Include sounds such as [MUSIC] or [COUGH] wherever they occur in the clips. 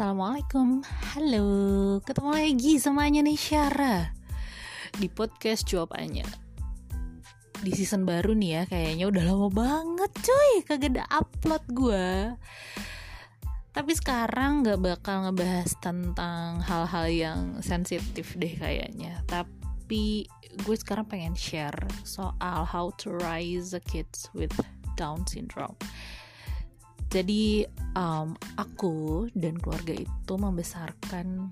Assalamualaikum. Halo Ketemu lagi semuanya nih Syara Di podcast jawabannya Di season baru nih ya Kayaknya udah lama banget cuy Kagak ada upload gue Tapi sekarang gak bakal ngebahas tentang Hal-hal yang sensitif deh kayaknya. Tapi gue sekarang pengen share Soal how to raise the kids with Down syndrome jadi um, aku dan keluarga itu membesarkan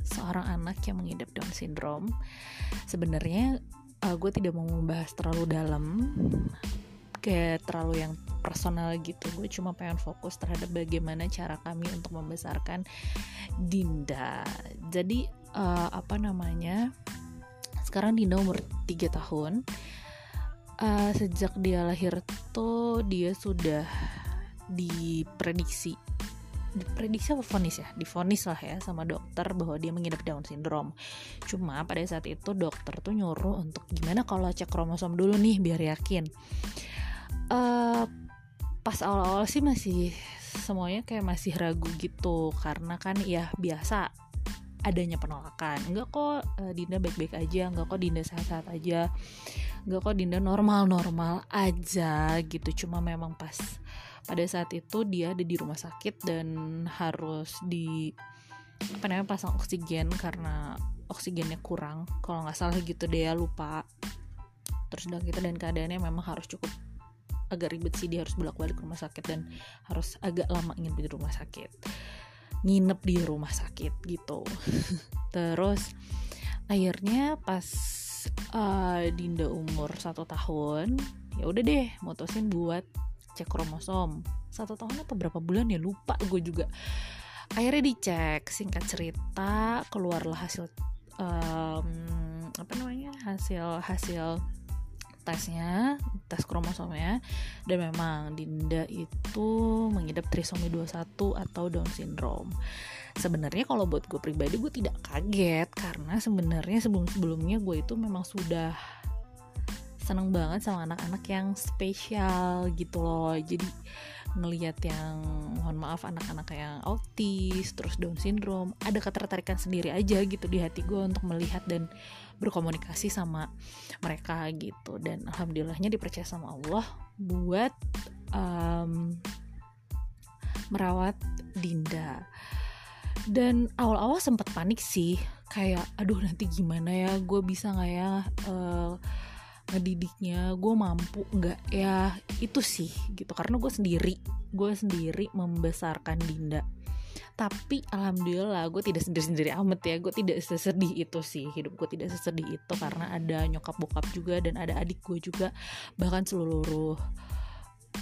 seorang anak yang mengidap Down syndrome. Sebenarnya uh, gue tidak mau membahas terlalu dalam, kayak terlalu yang personal gitu. Gue cuma pengen fokus terhadap bagaimana cara kami untuk membesarkan Dinda. Jadi uh, apa namanya? Sekarang Dinda umur 3 tahun. Uh, sejak dia lahir tuh dia sudah diprediksi. Diprediksi apa vonis ya? Difonis lah ya sama dokter bahwa dia mengidap Down syndrome. Cuma pada saat itu dokter tuh nyuruh untuk gimana kalau cek kromosom dulu nih biar yakin. Uh, pas awal-awal sih masih semuanya kayak masih ragu gitu. Karena kan ya biasa adanya penolakan. Enggak kok uh, Dinda baik-baik aja enggak kok Dinda sehat-sehat aja. Enggak kok Dinda normal-normal aja gitu. Cuma memang pas pada saat itu dia ada di rumah sakit dan harus di apa namanya pasang oksigen karena oksigennya kurang. Kalau nggak salah gitu deh ya lupa. Terus udah gitu dan keadaannya memang harus cukup agak ribet sih dia harus bolak-balik ke rumah sakit dan harus agak lama nginep di rumah sakit. Nginep di rumah sakit gitu. [LAUGHS] Terus akhirnya pas uh, Dinda umur satu tahun ya udah deh mutusin buat cek kromosom. Satu tahun apa berapa bulan ya? Lupa gue juga. Akhirnya dicek singkat cerita keluarlah hasil um, apa namanya hasil hasil tesnya tes kromosomnya. Dan memang Dinda itu mengidap trisomi 21 atau Down syndrome. Sebenarnya kalau buat gue pribadi gue tidak kaget. Karena sebenarnya sebelum sebelumnya gue itu memang sudah seneng banget sama anak-anak yang spesial gitu loh. Jadi ngelihat yang mohon maaf anak-anak yang autis terus Down syndrome ada ketertarikan sendiri aja gitu di hati gue untuk melihat dan berkomunikasi sama mereka gitu. Dan alhamdulillahnya dipercaya sama Allah buat um, merawat Dinda. Dan awal-awal sempat panik sih kayak aduh nanti gimana ya? Gue bisa nggak ya uh, ngedidiknya gue mampu nggak? Ya itu sih gitu. Karena gue sendiri gue sendiri membesarkan Dinda. Tapi alhamdulillah gue tidak sendiri-sendiri amat ya. Gue tidak sesedih itu sih hidup gue tidak sesedih itu. Karena ada nyokap bokap juga dan ada adik gue juga. Bahkan seluruh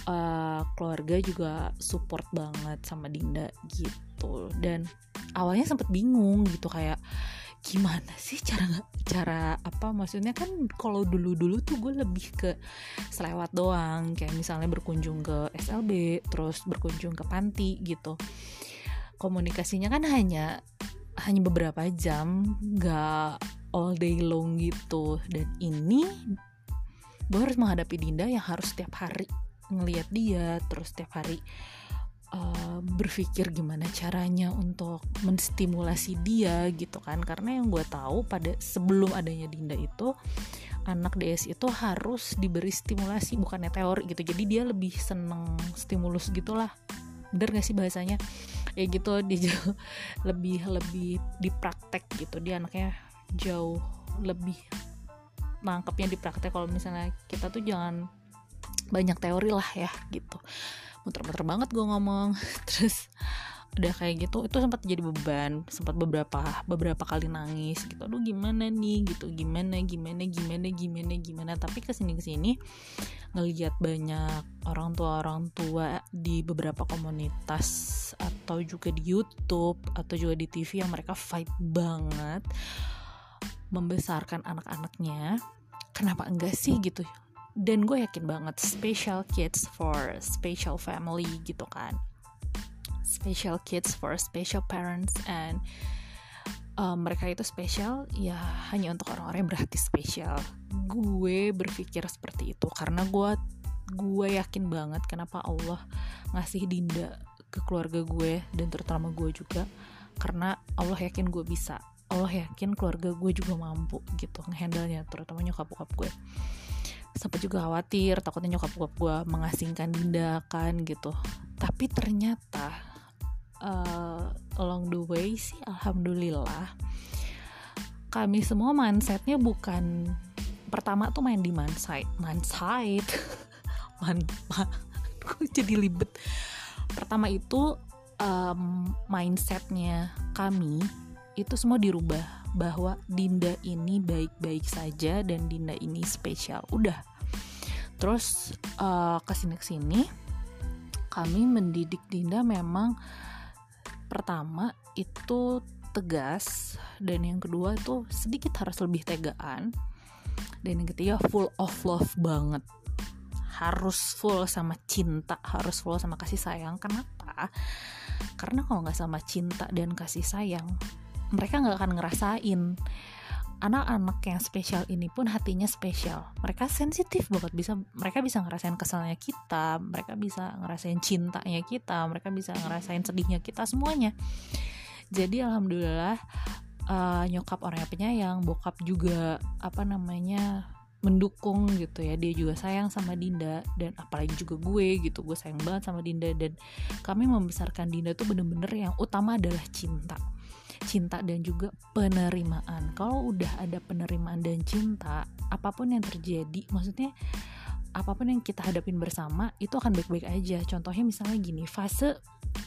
uh, keluarga juga support banget sama Dinda gitu. Dan awalnya sempet bingung gitu. Kayak gimana sih cara cara apa? Maksudnya kan kalau dulu dulu tuh gue lebih ke selewat doang. Kayak misalnya berkunjung ke SLB terus berkunjung ke panti gitu. Komunikasinya kan hanya hanya beberapa jam nggak all day long gitu. Dan ini gue harus menghadapi Dinda yang harus setiap hari ngelihat dia terus setiap hari uh, berpikir gimana caranya untuk menstimulasi dia gitu kan. Karena yang gue tahu pada sebelum adanya Dinda itu anak DS itu harus diberi stimulasi bukannya teori gitu. Jadi dia lebih seneng stimulus gitulah. Bener gak sih bahasanya? Ya gitu [LAUGHS] dia jauh lebih lebih dipraktek gitu. Dia anaknya jauh lebih nangkepnya di praktek kalau misalnya kita tuh jangan banyak teori lah ya gitu muter-muter banget gue ngomong. [LAUGHS] Terus udah kayak gitu itu sempat jadi beban sempat beberapa beberapa kali nangis gitu. Aduh gimana nih gitu gimana gimana gimana gimana gimana. Tapi ke sini ke sini ngelihat banyak orang tua orang tua di beberapa komunitas atau juga di YouTube atau juga di TV yang mereka fight banget membesarkan anak-anaknya. Kenapa enggak sih gitu dan gue yakin banget special kids for special family gitu kan. Special kids for special parents and um, mereka itu spesial ya hanya untuk orang-orang yang berhati spesial gue berpikir seperti itu karena gue gue yakin banget kenapa Allah ngasih Dinda ke keluarga gue dan terutama gue juga. Karena Allah yakin gue bisa. Allah yakin keluarga gue juga mampu gitu ngehandle-nya terutama nyokap bokap gue sempat juga khawatir takutnya nyokap gue mengasingkan Dinda kan gitu. Tapi ternyata uh, along the way sih alhamdulillah kami semua mindsetnya bukan pertama tuh main di manside manside [LAUGHS] man, man [LAUGHS] jadi libet pertama itu um, mindsetnya kami itu semua dirubah bahwa Dinda ini baik-baik saja dan Dinda ini spesial. Udah. Terus uh, ke sini ke sini kami mendidik Dinda memang pertama itu tegas dan yang kedua itu sedikit harus lebih tegaan. Dan yang ketiga full of love banget. Harus full sama cinta harus full sama kasih sayang. Kenapa? Karena kalau nggak sama cinta dan kasih sayang mereka nggak akan ngerasain. Anak-anak yang spesial ini pun hatinya spesial. Mereka sensitif banget. Bisa mereka bisa ngerasain kesalnya kita mereka bisa ngerasain cintanya kita mereka bisa ngerasain sedihnya kita semuanya. Jadi alhamdulillah uh, nyokap orangnya penyayang bokap juga apa namanya mendukung gitu ya. Dia juga sayang sama Dinda dan apalagi juga gue gitu. Gue sayang banget sama Dinda dan kami membesarkan Dinda tuh bener-bener yang utama adalah cinta cinta dan juga penerimaan. Kalau udah ada penerimaan dan cinta apa pun yang terjadi maksudnya apa pun yang kita hadapin bersama itu akan baik-baik aja. Contohnya misalnya gini fase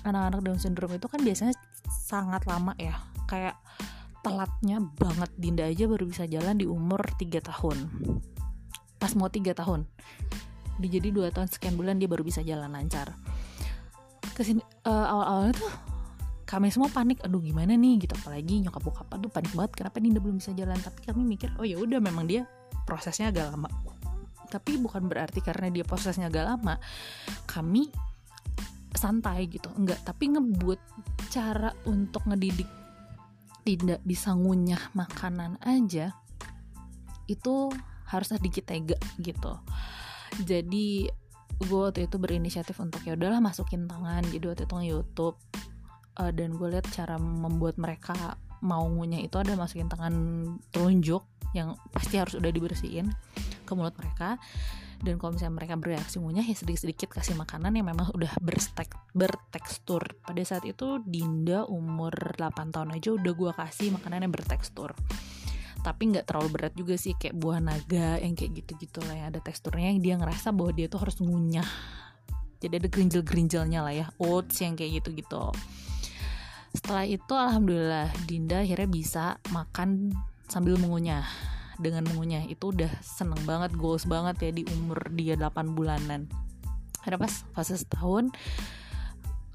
anak-anak Down syndrome itu kan biasanya sangat lama ya. Kayak telatnya banget. Dinda aja baru bisa jalan di umur 3 tahun. Pas mau 3 tahun jadi dua tahun sekian bulan dia baru bisa jalan lancar. Ke sini uh, awal-awalnya tuh kami semua panik aduh gimana nih? Gitu. Apalagi nyokap bokap aduh panik banget kenapa Dinda belum bisa jalan? Tapi kami mikir oh ya udah memang dia prosesnya agak lama. Tapi bukan berarti karena dia prosesnya agak lama kami santai gitu. Enggak tapi ngebut cara untuk ngedidik tidak bisa ngunyah makanan aja itu harus sedikit tega gitu. Jadi gue waktu itu berinisiatif untuk ya udahlah masukin tangan. Jadi waktu itu nge-youtube uh, dan gue lihat cara membuat mereka mau ngunyah itu ada masukin tangan telunjuk yang pasti harus udah dibersihin ke mulut mereka. Dan kalau misalnya mereka bereaksi ngunyah ya sedikit-sedikit kasih makanan yang memang udah berstek, bertekstur. Pada saat itu Dinda umur 8 tahun aja udah gue kasih makanan yang bertekstur. Tapi nggak terlalu berat juga sih kayak buah naga yang kayak gitu-gitu lah ya. Ada teksturnya yang dia ngerasa bahwa dia tuh harus ngunyah. Jadi ada gerinjel-gerinjelnya lah ya oats yang kayak gitu-gitu setelah itu alhamdulillah Dinda akhirnya bisa makan sambil mengunyah. Dengan mengunyah itu udah seneng banget goals banget ya di umur dia 8 bulanan. Ada pas fase setahun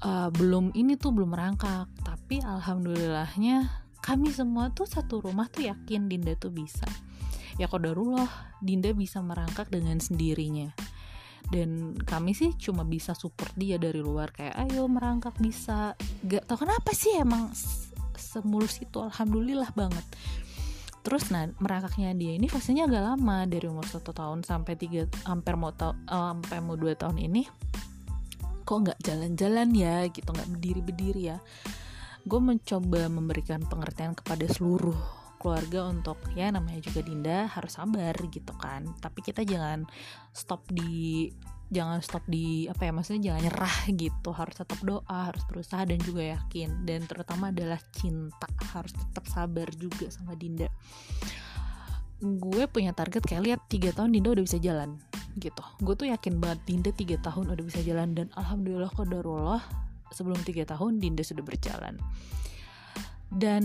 uh, belum ini tuh belum merangkak. Tapi alhamdulillahnya kami semua tuh satu rumah tuh yakin Dinda tuh bisa. Ya kodarullah Dinda bisa merangkak dengan sendirinya dan kami sih cuma bisa support dia dari luar kayak ayo merangkak bisa. Gak tau kenapa sih emang semulus itu alhamdulillah banget. Terus nah merangkaknya dia ini fasenya agak lama dari umur satu tahun sampai tiga hampir mau tau uh, sampai mau dua tahun ini. Kok nggak jalan-jalan ya gitu nggak berdiri berdiri ya. Gue mencoba memberikan pengertian kepada seluruh keluarga untuk ya namanya juga Dinda harus sabar gitu kan. Tapi kita jangan stop di jangan stop di apa ya maksudnya jangan nyerah gitu. Harus tetap doa harus berusaha dan juga yakin. Dan terutama adalah cinta harus tetap sabar juga sama Dinda. Gue punya target kayak lihat tiga tahun Dinda udah bisa jalan gitu. Gue tuh yakin banget Dinda tiga tahun udah bisa jalan. Dan alhamdulillah kodarullah sebelum tiga tahun Dinda sudah berjalan dan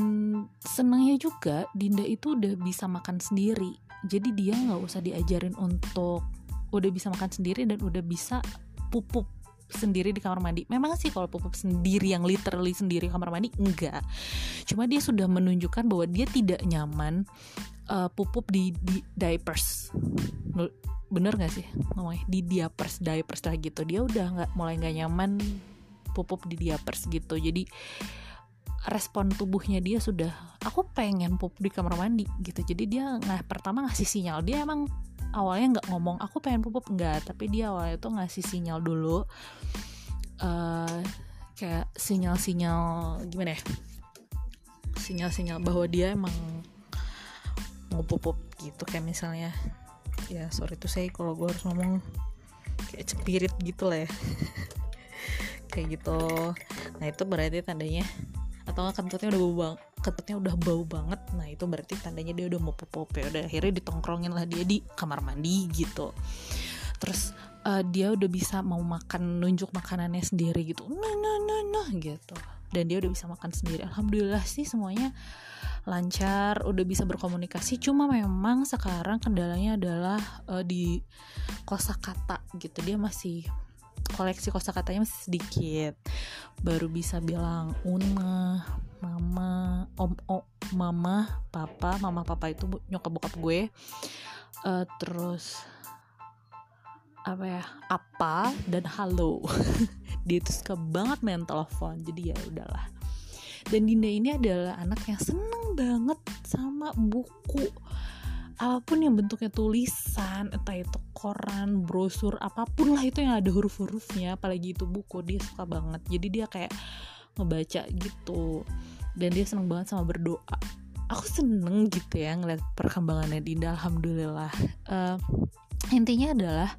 senangnya juga Dinda itu udah bisa makan sendiri jadi dia nggak usah diajarin untuk udah bisa makan sendiri dan udah bisa pupuk sendiri di kamar mandi. Memang sih kalau pupuk sendiri yang literally sendiri kamar mandi enggak. Cuma dia sudah menunjukkan bahwa dia tidak nyaman uh, pupuk di, di diapers. Bener gak sih ngomongnya di diapers diapers lah gitu. Dia udah nggak mulai nggak nyaman pupuk di diapers gitu. Jadi respon tubuhnya dia sudah aku pengen pup di kamar mandi gitu. Jadi dia nggak pertama ngasih sinyal. Dia emang awalnya nggak ngomong aku pengen pupuk nggak tapi dia awalnya tuh ngasih sinyal dulu. Uh, kayak sinyal-sinyal gimana ya? Sinyal-sinyal bahwa dia emang mau pupuk gitu. Kayak misalnya ya sorry tuh saya kalau gue harus ngomong kayak cepirit gitu lah ya. [LAUGHS] Kayak gitu. Nah itu berarti tandanya atau kentutnya udah bau bang kentutnya udah bau banget. Nah itu berarti tandanya dia udah mau pupuk ya udah akhirnya ditongkrongin lah dia di kamar mandi gitu. Terus uh, dia udah bisa mau makan nunjuk makanannya sendiri gitu. Nah nah nah nah gitu. Dan dia udah bisa makan sendiri. Alhamdulillah sih semuanya lancar udah bisa berkomunikasi. Cuma memang sekarang kendalanya adalah uh, di kosakata gitu. Dia masih koleksi kosakatanya masih sedikit. Baru bisa bilang una mama om om mama papa mama papa itu nyokap bokap gue. Uh, terus apa ya apa dan halo. [LAUGHS] Dia tuh suka banget main telepon jadi ya udahlah. Dan Dinda ini adalah anak yang seneng banget sama buku apa pun yang bentuknya tulisan entah itu koran brosur apa pun lah itu yang ada huruf-hurufnya apalagi itu buku dia suka banget. Jadi dia kayak ngebaca gitu. Dan dia seneng banget sama berdoa. Aku seneng gitu ya ngeliat perkembangannya Dinda alhamdulillah. Uh, intinya adalah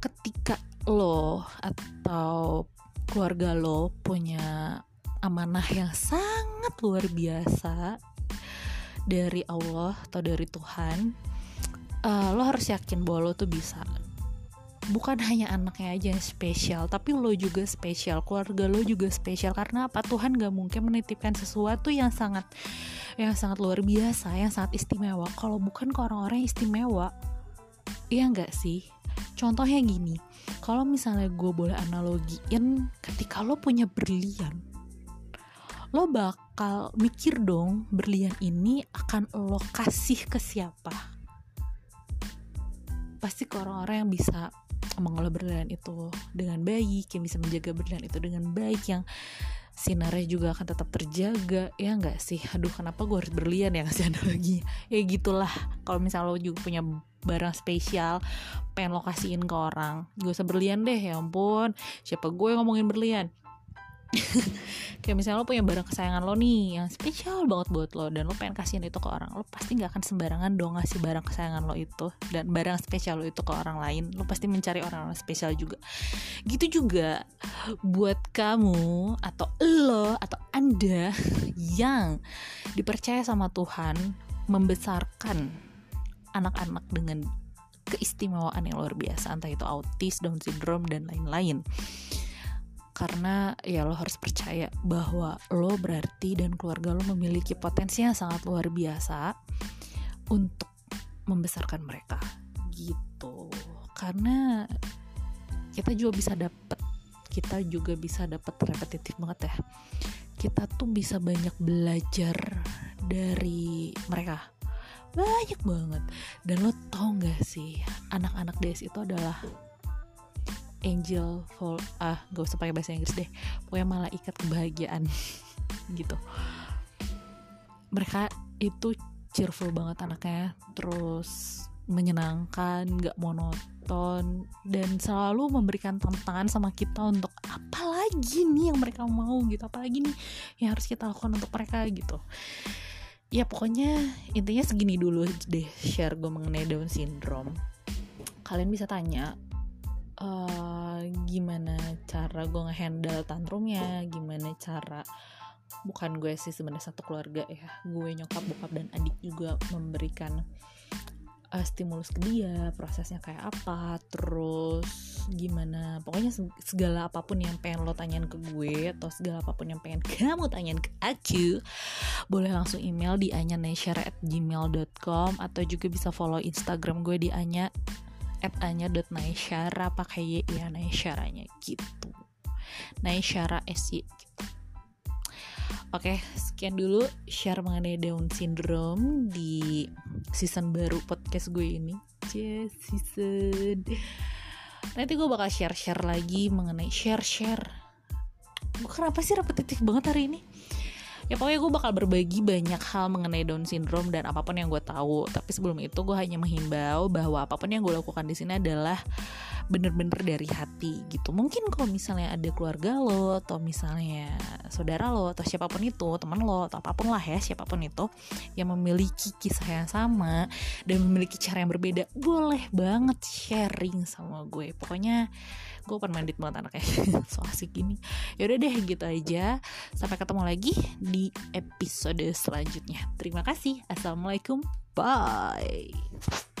ketika lo atau keluarga lo punya amanah yang sangat luar biasa dari Allah atau dari Tuhan uh, lo harus yakin bahwa lo tuh bisa. Bukan hanya anaknya aja yang spesial tapi lo juga spesial. Keluarga lo juga spesial. Karena apa? Tuhan gak mungkin menitipkan sesuatu yang sangat yang sangat luar biasa yang sangat istimewa. Kalau bukan ke orang-orang yang istimewa Iya nggak sih? Contohnya gini, kalau misalnya gue boleh analogiin ketika lo punya berlian, lo bakal mikir dong berlian ini akan lo kasih ke siapa? Pasti ke orang-orang yang bisa mengolah berlian itu dengan baik, yang bisa menjaga berlian itu dengan baik, yang sinarnya juga akan tetap terjaga. Ya nggak sih? Aduh kenapa gue harus berlian ya? Ngasih [LAUGHS] analogi. Ya gitulah. Kalau misalnya lo juga punya barang spesial pengen lokasiin ke orang gak usah berlian deh ya ampun. Siapa gue ngomongin berlian kayak misalnya lo punya barang kesayangan lo nih yang spesial banget buat lo dan lo pengen kasihin itu ke orang lo pasti nggak akan sembarangan dong ngasih barang kesayangan lo itu dan barang spesial lo itu ke orang lain. Lo pasti mencari orang-orang spesial juga. Gitu juga buat kamu atau lo atau anda yang dipercaya sama Tuhan membesarkan anak-anak dengan keistimewaan yang luar biasa entah itu autis, Down syndrome dan lain-lain karena ya lo harus percaya bahwa lo berarti dan keluarga lo memiliki potensi yang sangat luar biasa untuk membesarkan mereka. Gitu. Karena kita juga bisa dapet kita juga bisa dapet repetitif banget ya. Kita tuh bisa banyak belajar dari mereka. Banyak banget. Dan lo tau gak sih anak-anak DS itu adalah angel fall ah gak usah pakai bahasa Inggris deh. Pokoknya malaikat kebahagiaan. [LAUGHS] Gitu. Mereka itu cheerful banget anaknya. Terus menyenangkan gak monoton dan selalu memberikan tantangan sama kita untuk apa lagi nih yang mereka mau gitu apalagi nih yang harus kita lakukan untuk mereka gitu. Ya pokoknya intinya segini dulu deh share gue mengenai Down syndrome. Kalian bisa tanya uh, gimana cara gue ngehandle tantrumnya gimana cara bukan gue sih sebenarnya satu keluarga ya gue nyokap bokap dan adik juga memberikan uh, stimulus ke dia prosesnya kayak apa terus gimana pokoknya segala apa pun yang pengen lo tanyain ke gue atau segala apa pun yang pengen [LAUGHS] kamu tanyain ke aku boleh langsung email di anyaneshare@gmail.com atau juga bisa follow instagram gue di anya at anya.naisyara pakai y ya naisyaranya gitu naisyara sy gitu Oke, sekian dulu share mengenai Down syndrome di season baru podcast gue ini. Yes, season. Nanti gue bakal share-share lagi mengenai share-share. Kenapa sih repetitif banget hari ini? Ya pokoknya gue bakal berbagi banyak hal mengenai Down syndrome dan apa pun yang gue tahu. Tapi sebelum itu gue hanya menghimbau bahwa apa pun yang gue lakukan di sini adalah bener-bener dari hati gitu. Mungkin kalau misalnya ada keluarga lo atau misalnya saudara lo atau siapa pun itu teman lo atau apa pun lah ya siapa pun itu yang memiliki kisah yang sama dan memiliki cara yang berbeda boleh banget sharing sama gue. Pokoknya gue open minded banget anaknya [LAUGHS] so asik gini. Yaudah deh gitu aja. Sampai ketemu lagi di episode selanjutnya. Terima kasih. Assalamualaikum. Bye